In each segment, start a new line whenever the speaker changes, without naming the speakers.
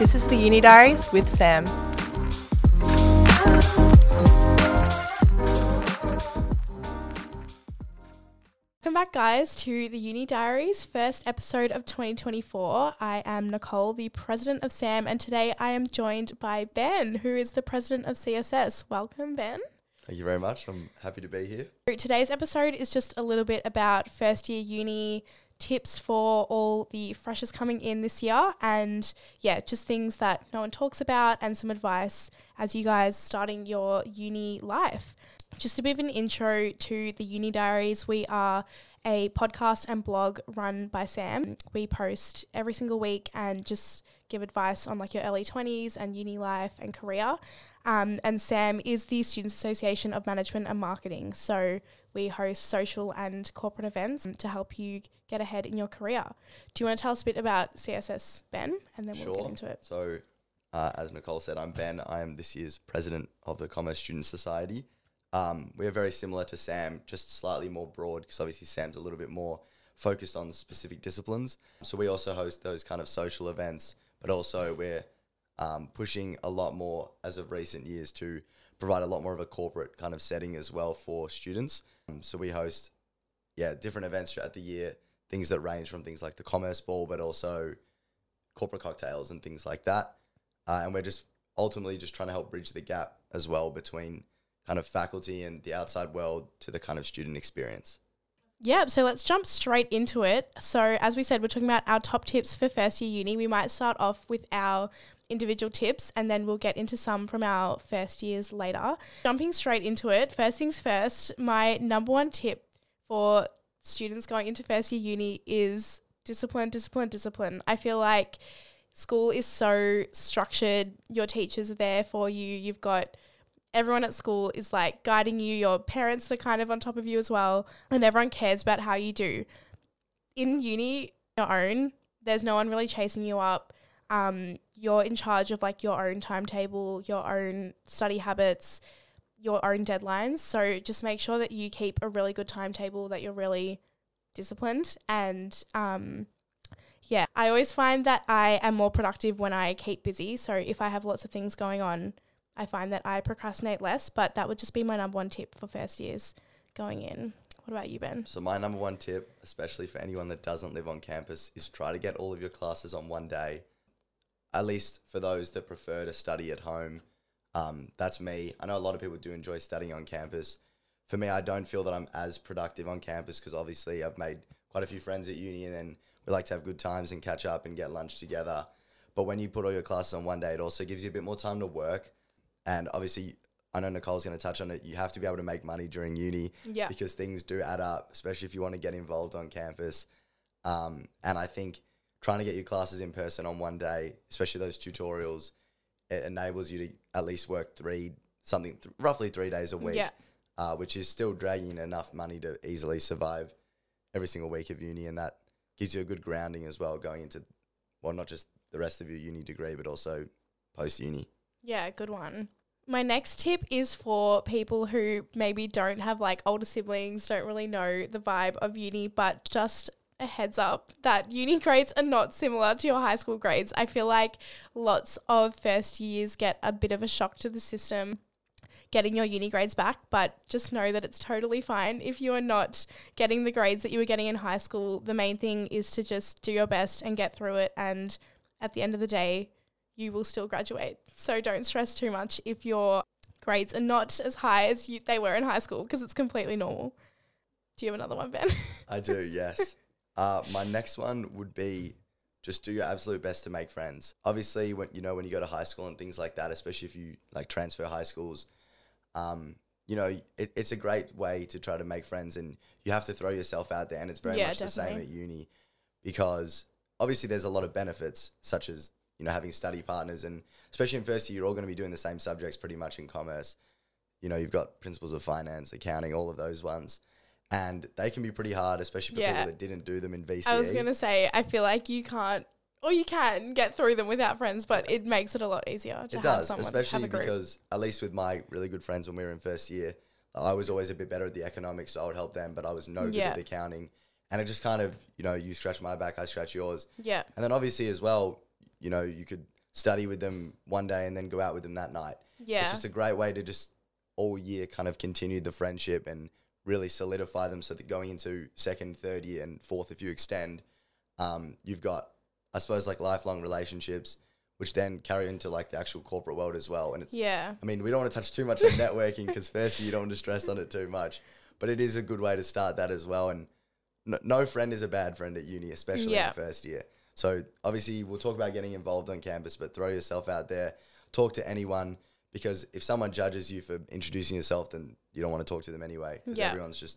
This is the Uni Diaries with SAMM.
Welcome back, guys, to the Uni Diaries, first episode of 2024. I am Nicole, the president of SAMM, and today I am joined by Ben, who is the president of CSS. Welcome, Ben.
Thank you very much. I'm happy to be here.
Today's episode is just a little bit about first year uni tips for all the freshers coming in this year, and yeah, just things that no one talks about, and some advice as you guys starting your uni life. Just a bit of an intro to the Uni Diaries. We are a podcast and blog run by SAMM. We post every single week and just give advice on like your early 20s and uni life and career. Um, and SAMM is the Students Association of Management and Marketing. So we host social and corporate events to help you get ahead in your career. Do you want to tell us a bit about CSS, Ben? And then we'll get into it.
So, uh, as Nicole said, I'm Ben. I am this year's president of the Commerce Student Society. Um, we are very similar to SAMM, just slightly more broad because obviously SAMM's a little bit more focused on specific disciplines. So we also host those kind of social events, but also we're um, pushing a lot more as of recent years to provide a lot more of a corporate kind of setting as well for students. Um, so we host, yeah, different events throughout the year, things that range from things like the Commerce Ball, but also corporate cocktails and things like that. Uh, and we're just ultimately just trying to help bridge the gap as well between kind of faculty and the outside world to the kind of student experience.
Yep, so let's jump straight into it. So, as we said, we're talking about our top tips for first year uni. We might start off with our individual tips and then we'll get into some from our first years later. Jumping straight into it, first things first, my number one tip for students going into first year uni is discipline, discipline, discipline. I feel like school is so structured, your teachers are there for you, you've got everyone at school is like guiding you, your parents are kind of on top of you as well, and everyone cares about how you do. In uni, your own, there's no one really chasing you up. Um, you're in charge of like your own timetable, your own study habits, your own deadlines. So just make sure that you keep a really good timetable, that you're really disciplined. And um, yeah, I always find that I am more productive when I keep busy. So if I have lots of things going on, I find that I procrastinate less, but that would just be my number one tip for first years going in. What about you, Ben?
So my number one tip, especially for anyone that doesn't live on campus, is try to get all of your classes on one day. At least for those that prefer to study at home. Um, that's me. I know a lot of people do enjoy studying on campus. For me, I don't feel that I'm as productive on campus because obviously I've made quite a few friends at uni and then we like to have good times and catch up and get lunch together. But when you put all your classes on one day, it also gives you a bit more time to work and obviously, I know Nicole's going to touch on it. You have to be able to make money during uni
Yeah.
because things do add up, especially if you want to get involved on campus. Um, and I think trying to get your classes in person on one day, especially those tutorials, it enables you to at least work three something th- roughly three days a week,
Yeah.
uh, which is still dragging enough money to easily survive every single week of uni, and that gives you a good grounding as well going into well not just the rest of your uni degree, but also post uni.
Yeah, good one. My next tip is for people who maybe don't have like older siblings, don't really know the vibe of uni, but just a heads up that uni grades are not similar to your high school grades. I feel like lots of first years get a bit of a shock to the system getting your uni grades back, but just know that it's totally fine if you are not getting the grades that you were getting in high school. The main thing is to just do your best and get through it and at the end of the day, you will still graduate. So don't stress too much if your grades are not as high as you, they were in high school because it's completely normal. Do you have another one, Ben?
I do, yes. uh, my next one would be just do your absolute best to make friends. Obviously, when you know when you go to high school and things like that, especially if you like transfer high schools, um, you know it, it's a great way to try to make friends, and you have to throw yourself out there. And it's very
Yeah,
much the same at uni because obviously there's a lot of benefits, such as you know having study partners, and especially in first year, you're all going to be doing the same subjects pretty much in commerce. You know, you've got principles of finance, accounting, all of those ones. And they can be pretty hard, especially for
Yeah.
people that didn't do them in VCE.
I was going to say, I feel like you can't, or you can get through them without friends, but it makes it a lot easier to
It
have
does,
someone,
especially
have
because at least with my really good friends when we were in first year, I was always a bit better at the economics, so I would help them, but I was no good at accounting. And it just kind of, you know, you scratch my back, I scratch yours.
yeah.
And then obviously as well, you know, you could study with them one day and then go out with them that night.
Yeah.
It's just a great way to just all year kind of continue the friendship and really solidify them so that going into second, third year, and fourth, if you extend, um, you've got, I suppose, like lifelong relationships, which then carry into like the actual corporate world as well. And it's,
yeah.
I mean, we don't want to touch too much on networking because firstly, you don't want to stress on it too much, but it is a good way to start that as well. And no, no friend is a bad friend at uni, especially
Yeah.
in first year. So obviously, we'll talk about getting involved on campus, but throw yourself out there, talk to anyone because if someone judges you for introducing yourself, then you don't want to talk to them anyway because
Yeah.
everyone's just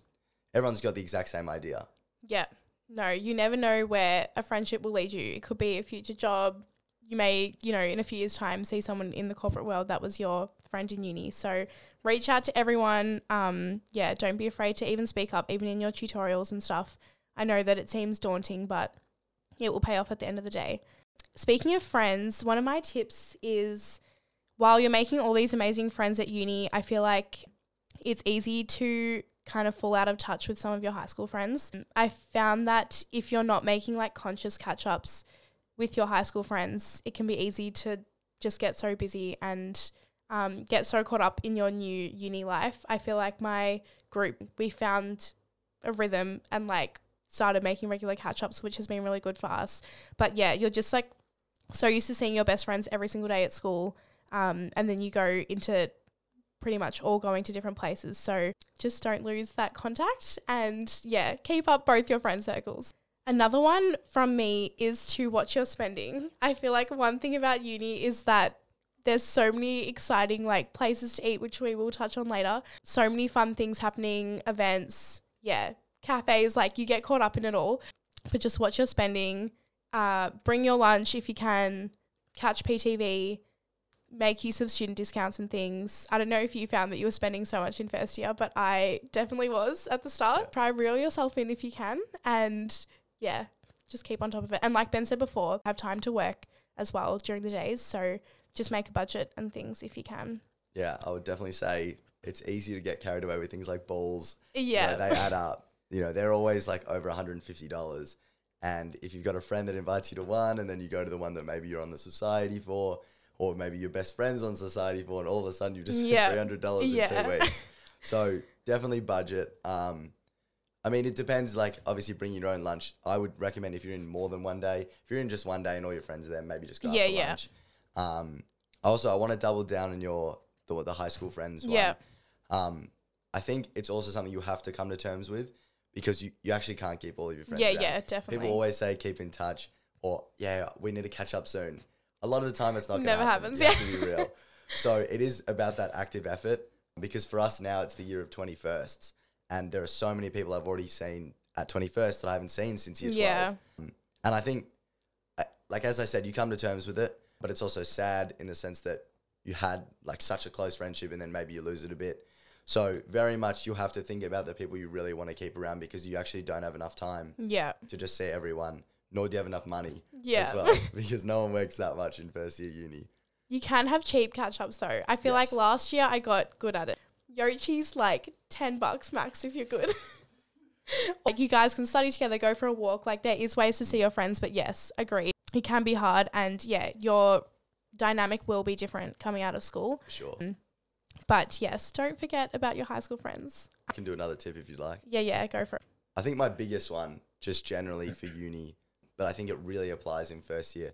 everyone's got the exact same idea.
Yeah. No, you never know where a friendship will lead you. It could be a future job. You may, you know, in a few years' time, see someone in the corporate world that was your friend in uni. So reach out to everyone. Um, yeah, don't be afraid to even speak up, even in your tutorials and stuff. I know that it seems daunting, but it will pay off at the end of the day. Speaking of friends, one of my tips is while you're making all these amazing friends at uni, I feel like it's easy to kind of fall out of touch with some of your high school friends. I found that if you're not making like conscious catch ups with your high school friends, it can be easy to just get so busy and um, get so caught up in your new uni life. I feel like my group, we found a rhythm and like started making regular catch ups, which has been really good for us. But yeah, you're just like so used to seeing your best friends every single day at school. Um, and then you go into pretty much all going to different places. So just don't lose that contact and yeah, keep up both your friend circles. Another one from me is to watch your spending. I feel like one thing about uni is that there's so many exciting like places to eat, which we will touch on later. So many fun things happening, events, yeah, cafes, like you get caught up in it all. But just watch your spending. Uh, bring your lunch if you can. Catch PTV make use of student discounts and things. I don't know if you found that you were spending so much in first year, but I definitely was at the start.
Yeah.
Try reel yourself in if you can, and yeah, just keep on top of it. And like Ben said before, have time to work as well during the days. So just make a budget and things if you can.
Yeah, I would definitely say it's easy to get carried away with things like balls. You
Yeah,
know, they add up. You know, they're always like over $150. And if you've got a friend that invites you to one and then you go to the one that maybe you're on the society for, or maybe your best friend's on society for, and all of a sudden you've just
Yeah.
$300 in two weeks. So definitely budget. Um, I mean, it depends. Like, obviously, bring your own lunch. I would recommend if you're in more than one day. If you're in just one day and all your friends are there, maybe just go out
Yeah,
for
yeah.
lunch. Um, also, I want to double down on your the, the high school friends. One.
Yeah.
Um, I think it's also something you have to come to terms with because you, you actually can't keep all of your friends.
yeah,
around.
yeah, definitely.
People always say keep in touch or yeah, we need to catch up soon. A lot of the time it's not gonna
Never
happen.
happens,
You have
yeah.
to be real. so it is about that active effort because for us now it's the year of 21sts and there are so many people I've already seen at 21st that I haven't seen since year 12.
Yeah.
And I think like as I said, you come to terms with it, but it's also sad in the sense that you had like such a close friendship and then maybe you lose it a bit. So very much you have to think about the people you really want to keep around because you actually don't have enough time
Yeah,
to just see everyone, nor do you have enough money
yeah.
as well because no one works that much in first year uni.
You can have cheap catch ups though. I feel like last year I got good at it. Yo-Chi's like 10 bucks max if you're good. like you guys can study together, go for a walk. Like there is ways to see your friends, but yes, agree. It can be hard and yeah, your dynamic will be different coming out of school.
Sure. Mm.
But yes, don't forget about your high school friends.
I can do another tip if you'd like.
Yeah, yeah, go for it.
I think my biggest one, just generally for uni, but I think it really applies in first year,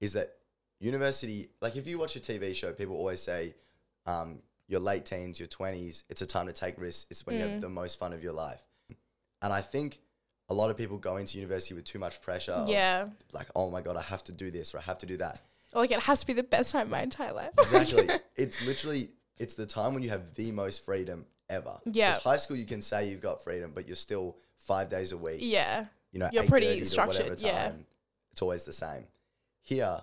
is that university, like if you watch a TV show, people always say, um, your late teens, your 20s, it's a time to take risks. It's when you have the most fun of your life. And I think a lot of people go into university with too much pressure. of,
yeah.
like, oh my God, I have to do this or I have to do that.
Or like it has to be the best time of my entire life.
Exactly. it's literally, it's the time when you have the most freedom ever.
Yeah.
'Cause high school, you can say you've got freedom, but you're still five days a week
yeah.
you know,
You're
8:30
pretty
to whatever
structured, yeah.
time, It's always the same. Here,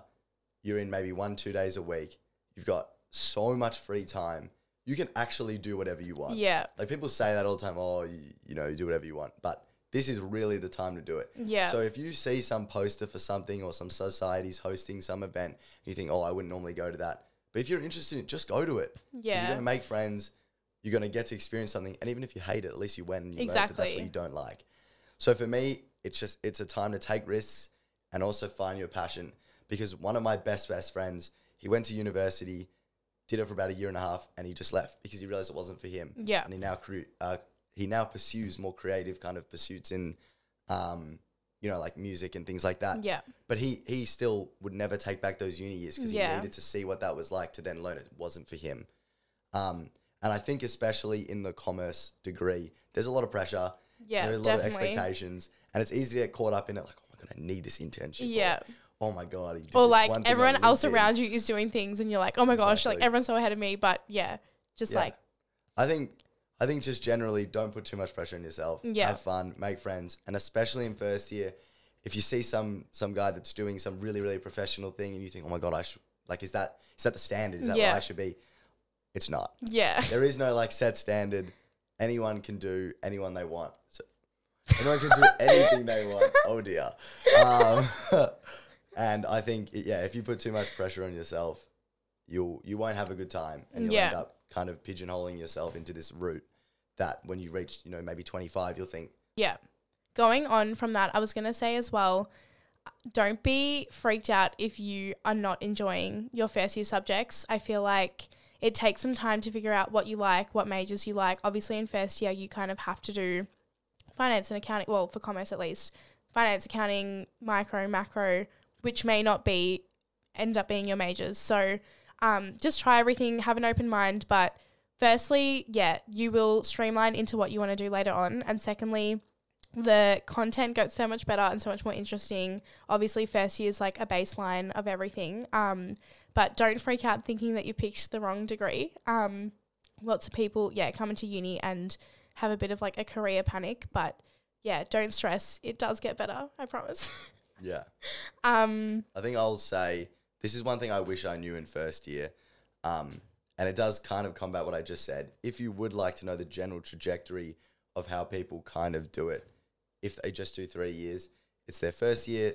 you're in maybe one, two days a week. You've got so much free time. You can actually do whatever you want.
Yeah.
Like people say that all the time. Oh, you, you know, you do whatever you want. But this is really the time to do it.
Yeah.
So if you see some poster for something or some society's hosting some event, you think, oh, I wouldn't normally go to that. But if you're interested in it, just go to it.
Yeah.
You're going to make friends. You're going to get to experience something. And even if you hate it, at least you went and you learned that that's what you don't like. So for me, it's just, it's a time to take risks and also find your passion. because one of my best best friends, he went to university, did it for about a year and a half, and he just left because he realized it wasn't for him.
Yeah.
and he now cre- uh, he now pursues more creative kind of pursuits in, um, you know, like music and things like that.
Yeah.
But he he still would never take back those uni years because
Yeah.
he needed to see what that was like to then learn it wasn't for him. Um, and I think especially in the commerce degree, there's a lot of pressure.
Yeah,
there are a lot
definitely.
of expectations, and it's easy to get caught up in it. Like, oh my god, I need this internship. or,
Yeah.
oh my god, he did
Or like everyone else around you is doing things and you're like, oh my gosh, like everyone's so ahead of me. But yeah, just
Yeah.
like,
I think I think just generally don't put too much pressure on yourself.
Yeah.
Have fun, make friends, and especially in first year, if you see some some guy that's doing some really really professional thing and you think, oh my god, I should like is that is that the standard? Is that
Yeah.
what I should be? It's not.
yeah.
There is no like set standard. Anyone can do anyone they want. So anyone can do anything they want. Oh dear. Um, and I think yeah, if you put too much pressure on yourself, you'll you won't have a good time, and you'll end up kind of pigeonholing yourself into this route that when you reach you know maybe twenty five, you'll think
Yeah. Going on from that, I was going to say as well, don't be freaked out if you are not enjoying your first year subjects. I feel like it takes some time to figure out what you like, what majors you like. Obviously, in first year, you kind of have to do finance and accounting, well, for commerce at least, finance, accounting, micro, macro, which may not be, end up being your majors. So um, just try everything, have an open mind. But firstly, yeah, you will streamline into what you want to do later on. And secondly, the content got so much better and so much more interesting. Obviously, first year is like a baseline of everything. Um, but don't freak out thinking that you picked the wrong degree. Um, lots of people, yeah, come into uni and have a bit of like a career panic. But yeah, don't stress. It does get better. I promise.
yeah.
um,
I think I'll say this is one thing I wish I knew in first year. Um, and it does kind of combat what I just said. If you would like to know the general trajectory of how people kind of do it, if they just do three years, it's their first year,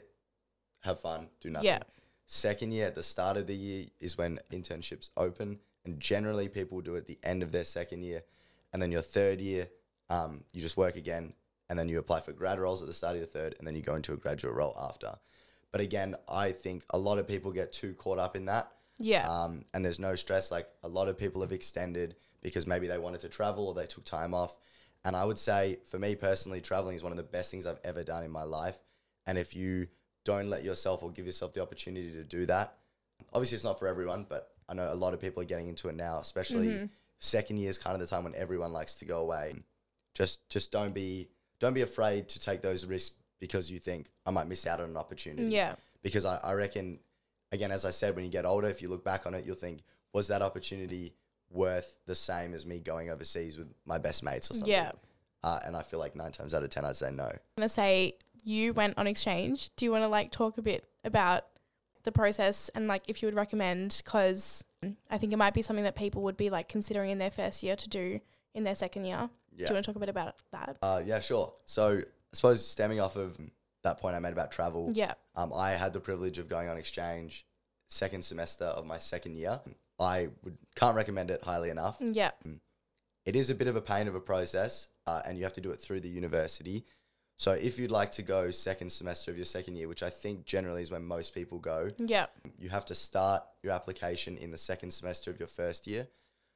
have fun, do nothing.
Yeah.
Second year, at the start of the year, is when internships open. And generally, people do it at the end of their second year. And then your third year, um, you just work again. And then you apply for grad roles at the start of your third. And then you go into a graduate role after. But again, I think a lot of people get too caught up in that.
Yeah.
Um, and there's no stress. Like a lot of people have extended because maybe they wanted to travel or they took time off. And I would say, for me personally, traveling is one of the best things I've ever done in my life. And if you don't let yourself or give yourself the opportunity to do that, obviously it's not for everyone, but I know a lot of people are getting into it now, especially second year is kind of the time when everyone likes to go away. Just just don't be don't be afraid to take those risks because you think I might miss out on an opportunity
yeah.
because I, I reckon, again, as I said, when you get older, if you look back on it, you'll think, was that opportunity worth the same as me going overseas with my best mates or something?
Yeah.
Uh, and I feel like nine times out of ten, I'd say no.
I'm gonna say you went on exchange. Do you want to like talk a bit about the process and like if you would recommend? Because I think it might be something that people would be like considering in their first year to do in their second year.
Yeah.
Do you want to talk a bit about that?
Uh, yeah, sure. So I suppose stemming off of that point I made about travel,
Yeah.
um, I had the privilege of going on exchange second semester of my second year. I would can't recommend it highly enough.
Yeah.
It is a bit of a pain of a process, uh, and you have to do it through the university. So if you'd like to go second semester of your second year, which I think generally is when most people go,
Yeah.
you have to start your application in the second semester of your first year.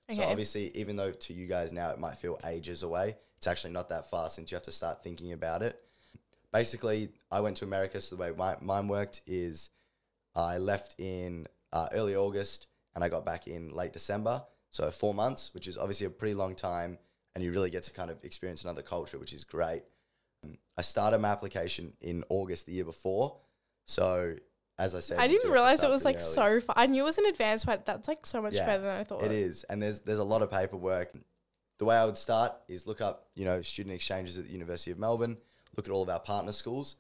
Okay.
So obviously, even though to you guys now it might feel ages away, it's actually not that far since you have to start thinking about it. Basically, I went to America, so the way my, mine worked is I left in uh, early August and I got back in late December. So four months, which is obviously a pretty long time, and you really get to kind of experience another culture, which is great. Um, I started my application in August the year before. So as I said,
I didn't realize it was like
early.
so far. I knew it was in advance, but that's like so much
Yeah,
further than I thought.
It is, and there's there's a lot of paperwork. The way I would start is look up, you know, student exchanges at the University of Melbourne. Look at all of our partner schools.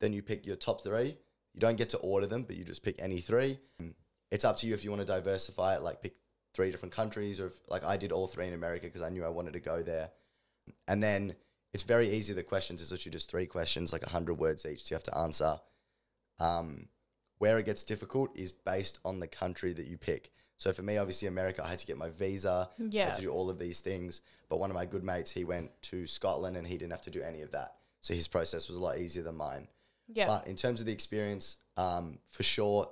Then you pick your top three. You don't get to order them, but you just pick any three. It's up to you if you want to diversify it, like pick three different countries, or if, like I did all three in America because I knew I wanted to go there. And then it's very easy. The questions is literally just three questions, like hundred words each. So you have to answer. Um, where it gets difficult is based on the country that you pick. So for me, obviously America, I had to get my visa. I had to do all of these things. But one of my good mates, he went to Scotland and he didn't have to do any of that. So his process was a lot easier than mine.
Yeah.
But in terms of the experience, um, for sure,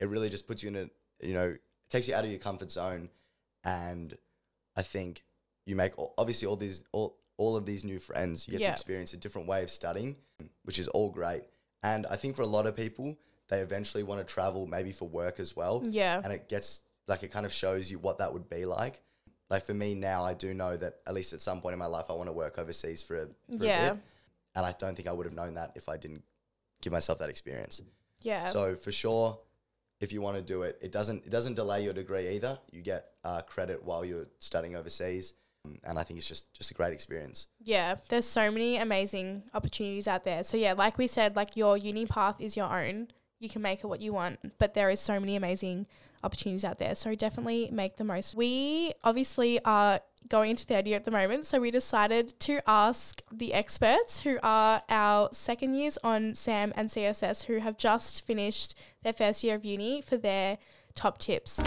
it really just puts you in a you know it takes you out of your comfort zone, and I think you make all, obviously all these all all of these new friends. You get
Yeah.
to experience a different way of studying, which is all great. And I think for a lot of people, they eventually want to travel maybe for work as well.
Yeah.
And it gets like it kind of shows you what that would be like. Like for me now, I do know that at least at some point in my life, I want to work overseas for a, for
Yeah.
a bit. And I don't think I would have known that if I didn't give myself that experience.
Yeah.
So for sure, if you want to do it, it doesn't it doesn't delay your degree either. You get uh, credit while you're studying overseas, and I think it's just just a great experience.
Yeah, there's so many amazing opportunities out there. So yeah, like we said, like your uni path is your own. You can make it what you want, but there is so many amazing opportunities out there. So definitely make the most. We obviously are going into third year at the moment, so we decided to ask the experts who are our second years on SAMM and CSS who have just finished their first year of uni for their top tips.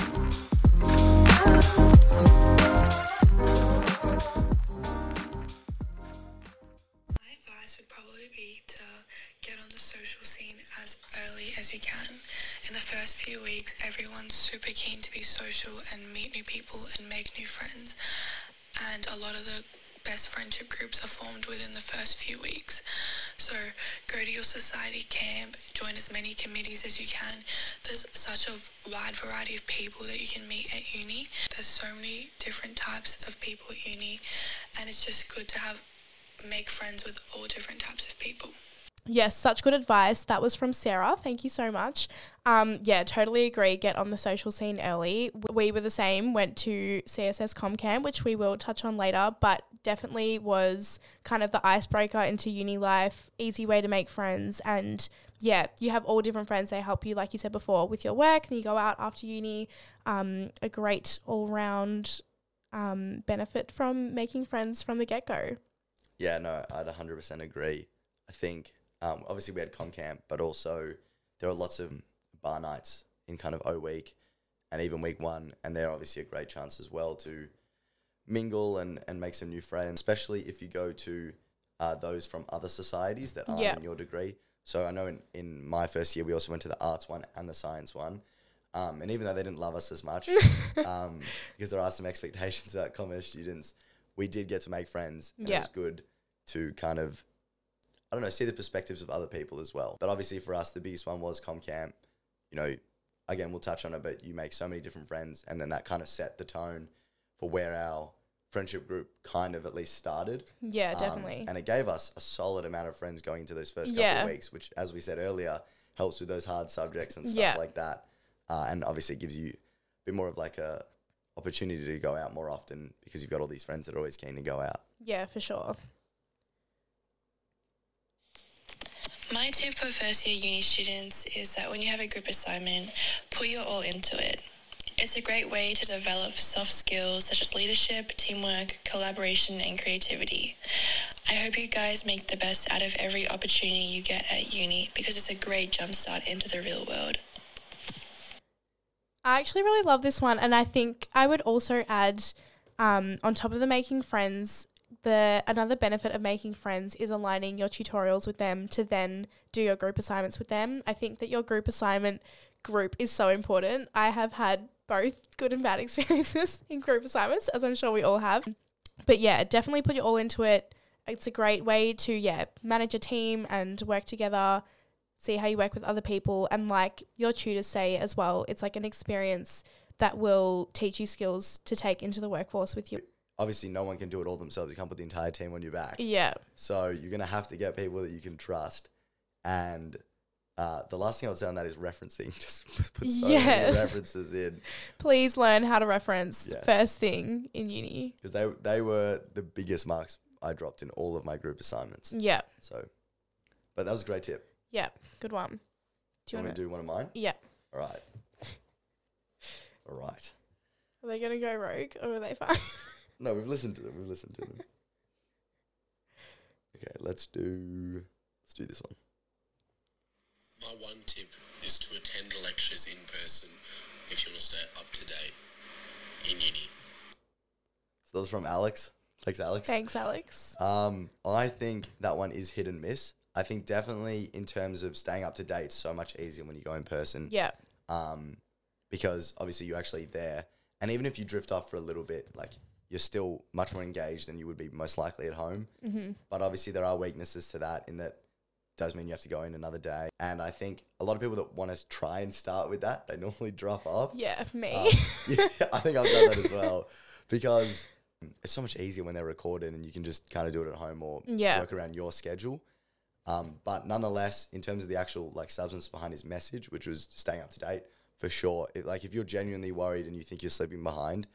First few weeks, everyone's super keen to be social and meet new people and make new friends. And a lot of the best friendship groups are formed within the first few weeks. So go to your society camp, join as many committees as you can. There's such a wide variety of people that you can meet at uni. There's so many different types of people at uni, and it's just good to have make friends with all different types of people.
Yes, such good advice. That was from Sarah. Thank you so much. Um, yeah, totally agree. Get on the social scene early. We were the same, went to CSS Com Camp, which we will touch on later, but definitely was kind of the icebreaker into uni life, easy way to make friends. And yeah, you have all different friends. They help you, like you said before, with your work. And you go out after uni. Um, a great all round um, benefit from making friends from the get go.
Yeah, no, I'd 100% agree. I think um, obviously we had com camp, but also there are lots of bar nights in kind of O week and even week one, and they're obviously a great chance as well to mingle and, and make some new friends, especially if you go to uh, those from other societies that aren't
Yeah.
in your degree. So I know in, in my first year we also went to the arts one and the science one. Um, and even though they didn't love us as much, um, because there are some expectations about commerce students, we did get to make friends. And
Yeah.
it was good to kind of, I don't know, see the perspectives of other people as well. But obviously for us, the biggest one was ComCamp. You know, again, we'll touch on it, but you make so many different friends. And then that kind of set the tone for where our friendship group kind of at least started.
Yeah,
Um,
definitely.
and it gave us a solid amount of friends going into those first couple
Yeah.
of weeks, which, as we said earlier, helps with those hard subjects and stuff
Yeah.
like that. Uh, and obviously, it gives you a bit more of like a opportunity to go out more often because you've got all these friends that are always keen to go out.
yeah, for sure.
My tip for first year uni students is that when you have a group assignment, put your all into it. It's a great way to develop soft skills such as leadership, teamwork, collaboration, and creativity. I hope you guys make the best out of every opportunity you get at uni because it's a great jumpstart into the real world.
I actually really love this one, and I think I would also add, um, on top of the making friends, the another benefit of making friends is aligning your tutorials with them to then do your group assignments with them. I think that your group assignment group is so important. I have had both good and bad experiences in group assignments, as I'm sure we all have. But yeah, definitely put your all into it. It's a great way to yeah manage a team and work together see how you work with other people and like your tutors say as well it's like an experience that will teach you skills to take into the workforce with you
Obviously, no one can do it all themselves. You can't put the entire team on your back.
yeah
So you're going to have to get people that you can trust. And uh, the last thing I would say on that is referencing. Just put so
Yes.
many references in
please learn how to reference
Yes.
first thing in uni
because they, they were the biggest marks I dropped in all of my group assignments.
yeah
So, but that was a great tip.
yeah good one do you
want to do one of mine?
yeah
All right. All right.
are they gonna go rogue or are they fine
No, we've listened to them. We've listened to them. Okay, let's do let's do this one.
My one tip is to attend lectures in person if you want to stay up to date in uni.
So that was from Alex. Thanks, Alex.
thanks alex
Um, I think that one is hit and miss. I think definitely in terms of staying up to date, it's so much easier when you go in person.
yeah
um, because obviously you're actually there. And even if you drift off for a little bit, like you're still much more engaged than you would be most likely at home.
Mm-hmm.
But obviously there are weaknesses to that in that does mean you have to go in another day. And I think a lot of people that want to try and start with that, they normally drop off.
Yeah, me.
Um, yeah, I think I've done that as well because it's so much easier when they're recorded and you can just kind of do it at home or
Yeah.
work around your schedule. Um, but nonetheless, in terms of the actual like substance behind his message, which was staying up to date, for sure. If, like if you're genuinely worried and you think you're slipping behind,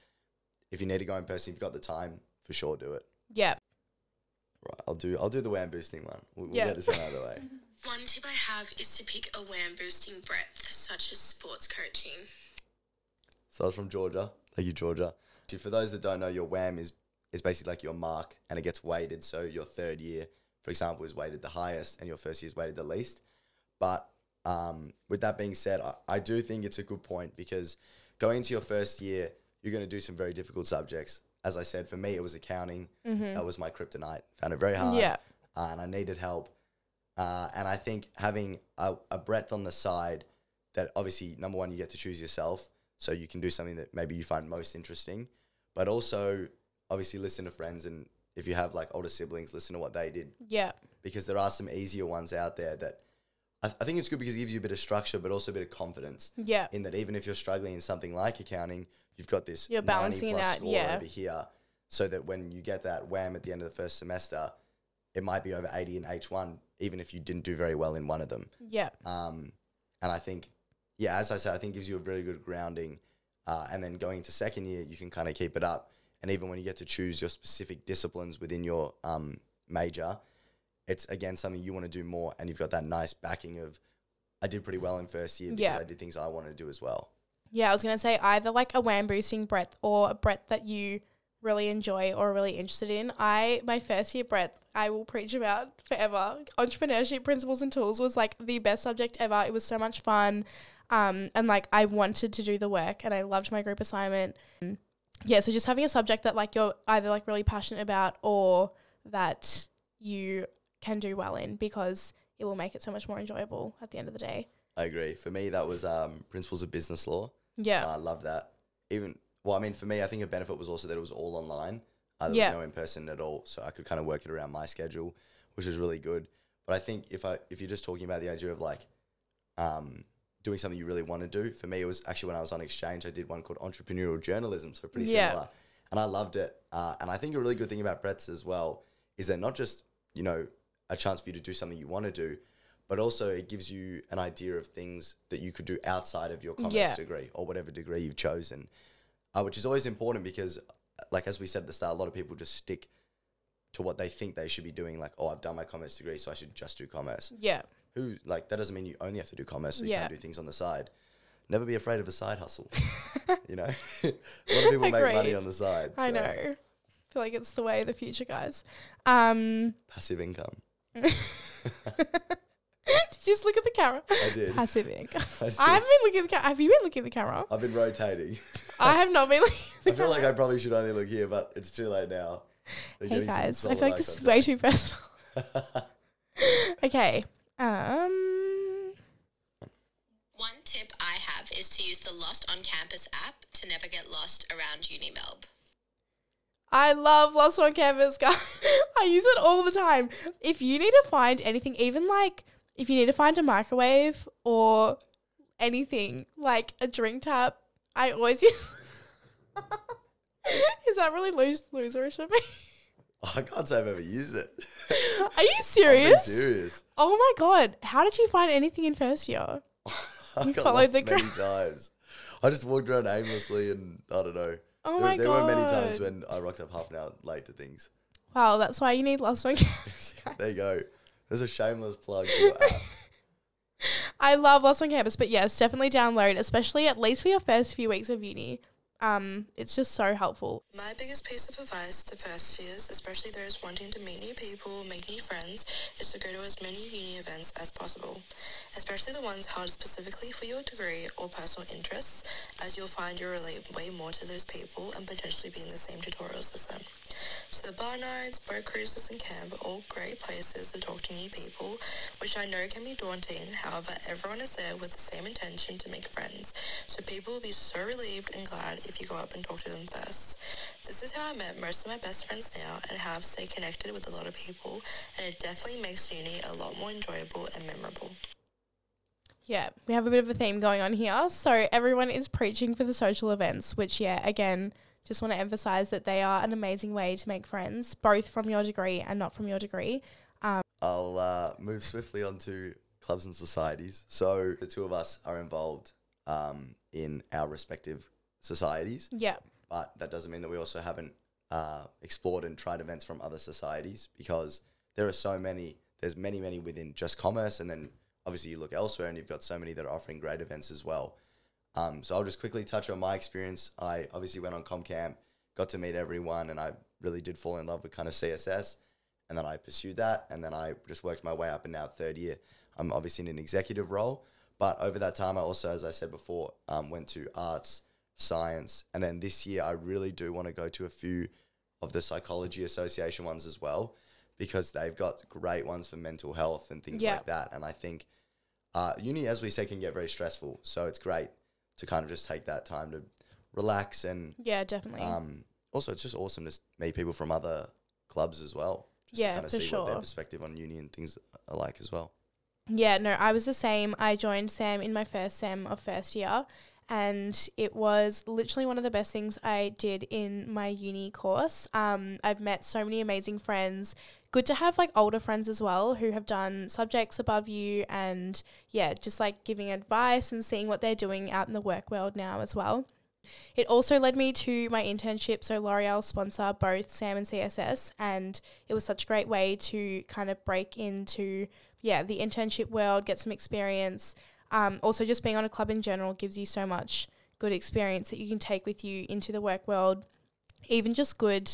if you need to go in person, if you've got the time, for sure do it.
yeah.
Right, I'll do I'll do the WAM boosting one. We'll, we'll
Yeah.
get this one out of the way.
One tip I have is to pick a WAM boosting breadth, such as sports coaching.
So that's from Georgia. Thank you, Georgia. So For those that don't know, your WAM is is basically like your mark, and it gets weighted. So your third year, for example, is weighted the highest, and your first year is weighted the least. But um, with that being said, I, I do think it's a good point because going into your first year, you're going to do some very difficult subjects. As I said, for me, it was accounting. That was my kryptonite. Found it very hard.
Yeah.
Uh, and I needed help. Uh, and I think having a, a breadth on the side that obviously, number one, you get to choose yourself. So you can do something that maybe you find most interesting. But also, obviously, listen to friends. And if you have like older siblings, listen to what they did
Yeah.
because there are some easier ones out there that I, I think it's good because it gives you a bit of structure, but also a bit of confidence
Yeah.
in that even if you're struggling in something like accounting, you've got this
You're
90
balancing it
plus
out,
score
yeah.
over here, so that when you get that WAM at the end of the first semester, it might be over 80 in H1, even if you didn't do very well in one of them.
Yeah.
Um, and I think, yeah, as I said, I think gives you a very good grounding. Uh, and then going into second year, you can kind of keep it up. And even when you get to choose your specific disciplines within your um, major, it's again something you want to do more. And you've got that nice backing of, I did pretty well in first year because
Yeah.
I did things I wanted to do as well.
Yeah, I was gonna say either like a WAM boosting breadth or a breadth that you really enjoy or are really interested in. I my first year breadth I will preach about forever. Entrepreneurship principles and tools was like the best subject ever. It was so much fun. Um, and like I wanted to do the work and I loved my group assignment. Yeah, so just having a subject that like you're either like really passionate about or that you can do well in because it will make it so much more enjoyable at the end of the day.
I agree. For me, that was um, principles of business law.
Yeah.
I love that. Even well, I mean, for me, I think a benefit was also that it was all online. Uh, there
Yeah.
was no in person at all, so I could kind of work it around my schedule, which was really good. But I think if I if you're just talking about the idea of like um, doing something you really want to do, for me, it was actually when I was on exchange, I did one called entrepreneurial journalism, so pretty
Yeah.
similar, and I loved it. Uh, and I think a really good thing about breadths as well is that not just you know a chance for you to do something you want to do, but also it gives you an idea of things that you could do outside of your commerce
Yeah.
degree or whatever degree you've chosen, uh, which is always important because, uh, like as we said at the start, a lot of people just stick to what they think they should be doing. Like, oh, I've done my commerce degree, so I should just do commerce.
Yeah.
Who like that doesn't mean you only have to do commerce, so you
Yeah.
can't do things on the side. Never be afraid of a side hustle. you know, a lot of people make money on the side.
I
so
know. I feel like it's the way of the future, guys. Um,
passive income.
did you just look at the camera?
I did.
Passive income.
I did.
I haven't been looking at the camera. Have you been looking at the camera?
I've been rotating.
I have not been looking at the
I feel like. I probably should only look here, but it's too late now. They're
hey
getting some
guys, I
solid
feel like
eye
this is way too personal. okay. Um.
One tip I have is to use the Lost on Campus app to never get lost around Unimelb.
I love Lost on Campus, guys. I use it all the time. If you need to find anything, even like if you need to find a microwave or anything like a drink tap, I always use. Is that really lose loserish of me?
Oh, I can't say I've ever used it.
Are you
I'm
serious?
serious.
Oh my god! How did you find anything in first year?
I
You
got
followed
lost
the
many times. I just walked around aimlessly and I don't know.
Oh
there
my
there were many times when I rocked up half an hour late to things.
Wow, that's why you need Lost on Campus.
There you go. There's a shameless plug for your app.
I love Lost on Campus, but yes, definitely download, especially at least for your first few weeks of uni. Um, it's just so helpful.
My biggest piece of advice to first years, especially those wanting to meet new people, make new friends, is to go to as many uni events as possible, especially the ones held specifically for your degree or personal interests, as you'll find you relate way more to those people and potentially be in the same tutorials as them. So the bar nights, boat cruises and camp are all great places to talk to new people, which I know can be daunting. However, everyone is there with the same intention to make friends. So people will be so relieved and glad if you go up and talk to them first. This is how I met most of my best friends now and how I've stayed connected with a lot of people and it definitely makes uni a lot more enjoyable and memorable.
Yeah, we have a bit of a theme going on here. So everyone is preaching for the social events, which yeah, again, just want to emphasize that they are an amazing way to make friends, both from your degree and not from your degree.
I'll uh, move swiftly on to clubs and societies. So the two of us are involved um, in our respective societies,
Yeah.
but that doesn't mean that we also haven't uh, explored and tried events from other societies because there are so many. There's many, many within just commerce, and then obviously you look elsewhere and you've got so many that are offering great events as well. Um, so I'll just quickly touch on my experience. I obviously went on ComCamp, got to meet everyone, and I really did fall in love with kind of CSS. And then I pursued that, and then I just worked my way up. And now third year, I'm obviously in an executive role. But over that time, I also, as I said before, um, went to arts, science, and then this year I really do want to go to a few of the psychology association ones as well, because they've got great ones for mental health and things
Yeah.
like that. And I think uh, uni, as we say, can get very stressful. So it's great to kind of just take that time to relax and
Yeah, definitely.
um, also it's just awesome to meet people from other clubs as well. Just
Yeah,
to kind of
for
see what their perspective on uni and things are like as well.
Yeah, no, I was the same. I joined SAMM in my first sem of first year, and it was literally one of the best things I did in my uni course. Um, I've met so many amazing friends. Good to have like older friends as well who have done subjects above you, and yeah, just like giving advice and seeing what they're doing out in the work world now as well. It also led me to my internship. So L'Oreal sponsor both SAMM and CSS, and it was such a great way to kind of break into yeah the internship world, get some experience. Um, also, just being on a club in general gives you so much good experience that you can take with you into the work world. Even just good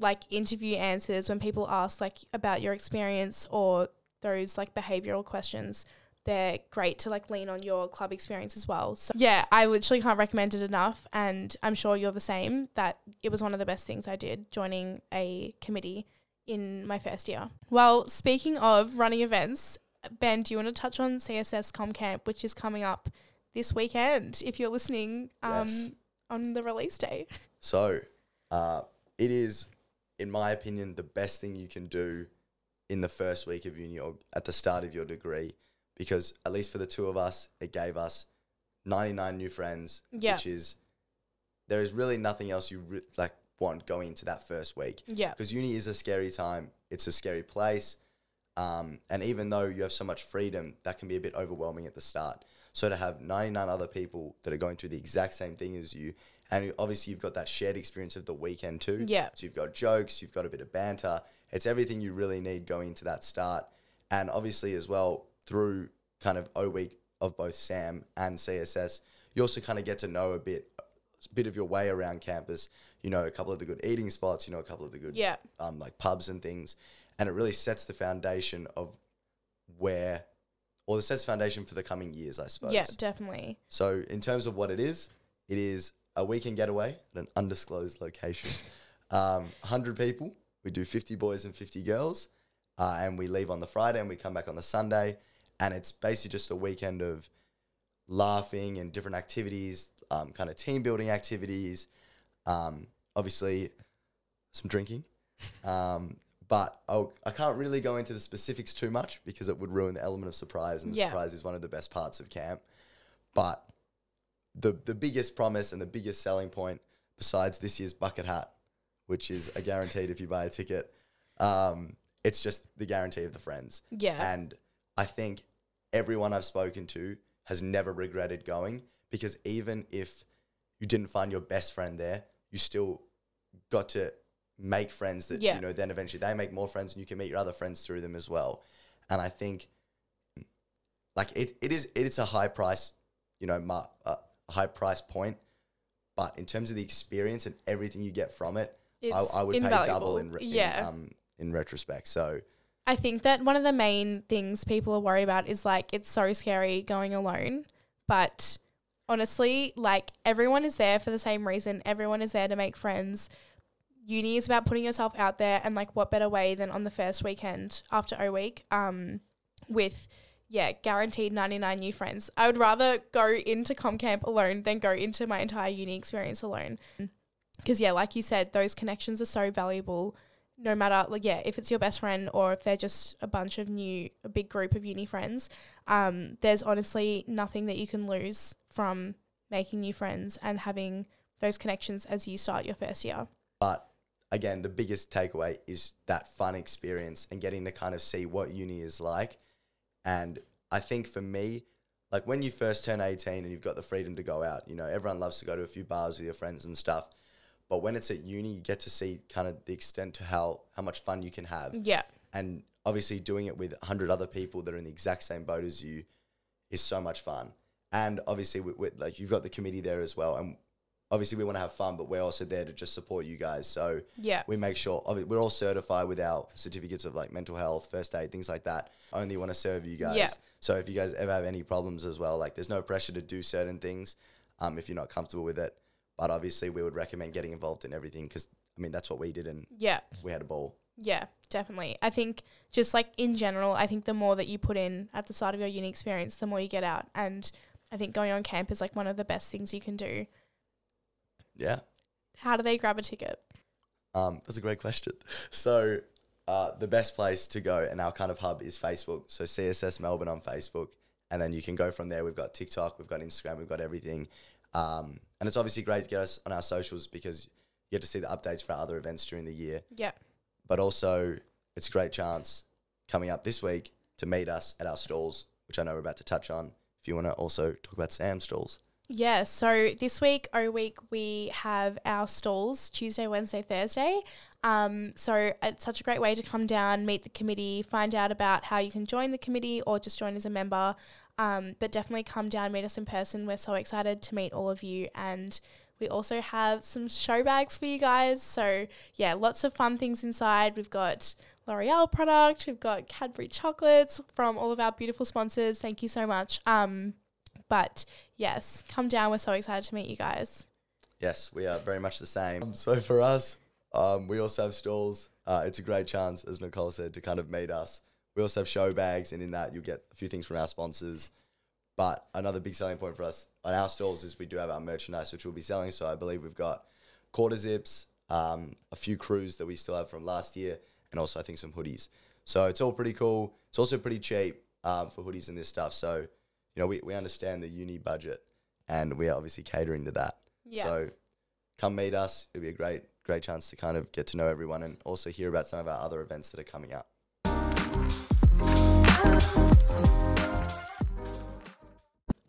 like interview answers when people ask like about your experience or those like behavioral questions they're great to like lean on your club experience as well. So yeah, I literally can't recommend it enough and I'm sure you're the same that it was one of the best things I did joining a committee in my first year. Well, speaking of running events, Ben, do you want to touch on CSS ComCamp which is coming up this weekend if you're listening um
Yes.
on the release day?
So, uh, it is, in my opinion, the best thing you can do in the first week of uni or at the start of your degree, because at least for the two of us, it gave us 99 new friends,
Yeah.
which is, there is really nothing else you re- like want going into that first week.
Yeah.
because uni is a scary time. It's a scary place, um, and even though you have so much freedom, that can be a bit overwhelming at the start. So to have ninety nine other people that are going through the exact same thing as you, and obviously you've got that shared experience of the weekend too.
Yeah.
So you've got jokes, you've got a bit of banter. It's everything you really need going into that start, and obviously as well through kind of O week of both SAMM and CSS, you also kind of get to know a bit, a bit of your way around campus. You know, a couple of the good eating spots. You know, a couple of the good
Yeah.
um, like pubs and things, and it really sets the foundation of where, or it sets the foundation for the coming years, I suppose.
Yeah, definitely.
So in terms of what it is, it is a weekend getaway at an undisclosed location. Um, 100 people. We do 50 boys and 50 girls, uh, and we leave on the Friday and we come back on the Sunday, and it's basically just a weekend of laughing and different activities, um, kind of team building activities, um, obviously some drinking. Um, but I'll, I can't really go into the specifics too much because it would ruin the element of surprise, and the
Yeah.
surprise is one of the best parts of camp. But the the biggest promise and the biggest selling point, besides this year's bucket hat, which is a guaranteed if you buy a ticket, um, it's just the guarantee of the friends.
Yeah.
And I think everyone I've spoken to has never regretted going because even if you didn't find your best friend there, you still got to make friends that
Yeah.
you know then eventually they make more friends and you can meet your other friends through them as well. And I think like it, it is it's a high price, you know, mar- uh, a high price point, but in terms of the experience and everything you get from it, I, I would pay double in, re- in
Yeah.
um in retrospect. So
I think that one of the main things people are worried about is like it's so scary going alone. But honestly, like everyone is there for the same reason. Everyone is there to make friends. uni is about putting yourself out there, and like, what better way than on the first weekend after O week, um, with yeah, guaranteed 99 new friends. I would rather go into Com Camp alone than go into my entire uni experience alone. Because, yeah, like you said, those connections are so valuable no matter, like, yeah, if it's your best friend or if they're just a bunch of new, a big group of uni friends, um, there's honestly nothing that you can lose from making new friends and having those connections as you start your first year.
But again, the biggest takeaway is that fun experience and getting to kind of see what uni is like. And I think for me, like when you first turn 18 and you've got the freedom to go out, you know, everyone loves to go to a few bars with your friends and stuff. But when it's at uni, you get to see kind of the extent to how, how much fun you can have.
Yeah.
And obviously doing it with 100 other people that are in the exact same boat as you is so much fun. And obviously, with, with, like you've got the committee there as well. And obviously, we want to have fun, but we're also there to just support you guys. So
Yeah.
we make sure we're all certified with our certificates of like mental health, first aid, things like that. Only want to serve you guys.
Yeah.
So if you guys ever have any problems as well, like there's no pressure to do certain things um, if you're not comfortable with it. But obviously, we would recommend getting involved in everything because I mean that's what we did and
Yeah.
we had a ball.
Yeah, definitely. I think just like in general, I think the more that you put in at the start of your uni experience, the more you get out. And I think going on camp is like one of the best things you can do.
Yeah.
How do they grab a ticket?
Um, that's a great question. So, uh, the best place to go and our kind of hub is Facebook. So, CSS Melbourne on Facebook. And then you can go from there. We've got TikTok, we've got Instagram, we've got everything. Um, and it's obviously great to get us on our socials because you get to see the updates for our other events during the year.
Yeah.
But also, it's a great chance coming up this week to meet us at our stalls, which I know we're about to touch on. If you want to also talk about SAMM's stalls.
Yeah, so this week, O week, we have our stalls Tuesday, Wednesday, Thursday. Um, so it's such a great way to come down, meet the committee, find out about how you can join the committee or just join as a member. Um, but definitely come down, meet us in person. We're so excited to meet all of you. And we also have some show bags for you guys. So yeah, lots of fun things inside. We've got L'Oreal product, we've got Cadbury chocolates from all of our beautiful sponsors. Thank you so much. Um, but yes, come down. We're so excited to meet you guys.
Yes, we are very much the same. So for us, um, we also have stalls. Uh, it's a great chance, as Nicole said, to kind of meet us. We also have show bags, and in that you'll get a few things from our sponsors. But another big selling point for us on our stalls is we do have our merchandise, which we'll be selling. So I believe we've got quarter zips, um, a few crews that we still have from last year, and also I think some hoodies. So it's all pretty cool. It's also pretty cheap um, for hoodies and this stuff. So you know we, we understand the uni budget, and we are obviously catering to that.
Yeah.
So come meet us. It'll be a great, great chance to kind of get to know everyone and also hear about some of our other events that are coming up.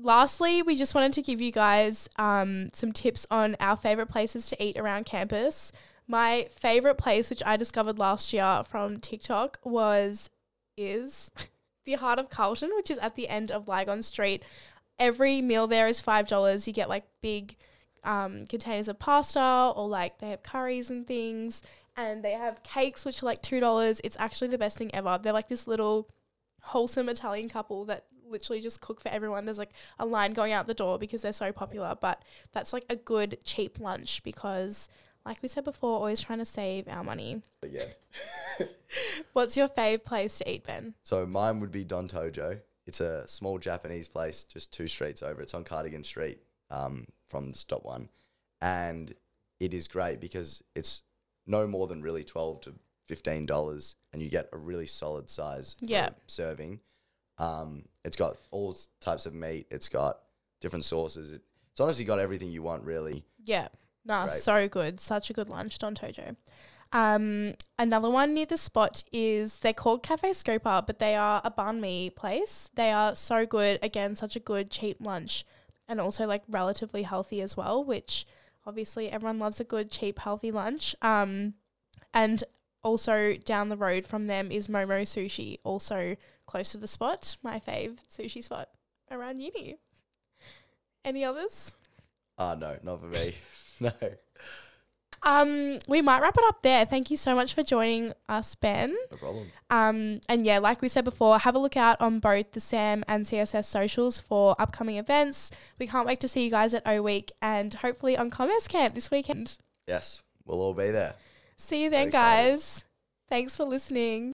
Lastly, we just wanted to give you guys um, some tips on our favorite places to eat around campus. My favorite place, which I discovered last year from TikTok, was is the Heart of Carlton, which is at the end of Lygon Street. Every meal there is five dollars. You get like big um, containers of pasta, or like they have curries and things, and they have cakes which are like two dollars. It's actually the best thing ever. They're like this little wholesome Italian couple that literally just cook for everyone. There's like a line going out the door because they're so popular, but that's like a good cheap lunch because like we said before, always trying to save our money.
But yeah.
What's your fave place to eat, Ben?
So mine would be Don Tojo. It's a small Japanese place just two streets over. It's on Cardigan Street um, from the stop one. And it is great because it's no more than really 12 to $15 and you get a really solid size
Yeah.
serving. Um, it's got all types of meat. It's got different sauces. It, it's honestly got everything you want, really.
Yeah. Nah,
great.
so good. Such a good lunch, Don Tojo. Um, another one near the spot is they're called Cafe Scopa, but they are a banh mi place. They are so good. Again, such a good cheap lunch, and also like relatively healthy as well. Which obviously everyone loves a good cheap healthy lunch. Um, and also down the road from them is Momo Sushi, also close to the spot. My fave sushi spot around uni. Any others?
Ah, no, not for me. no.
Um, we might wrap it up there. Thank you so much for joining us, Ben.
No problem.
Um, and yeah, like we said before, have a look out on both the SAMM and CSS socials for upcoming events. We can't wait to see you guys at O Week and hopefully on Commerce Camp this weekend.
Yes, we'll all be there.
See you then, guys. Thanks for listening.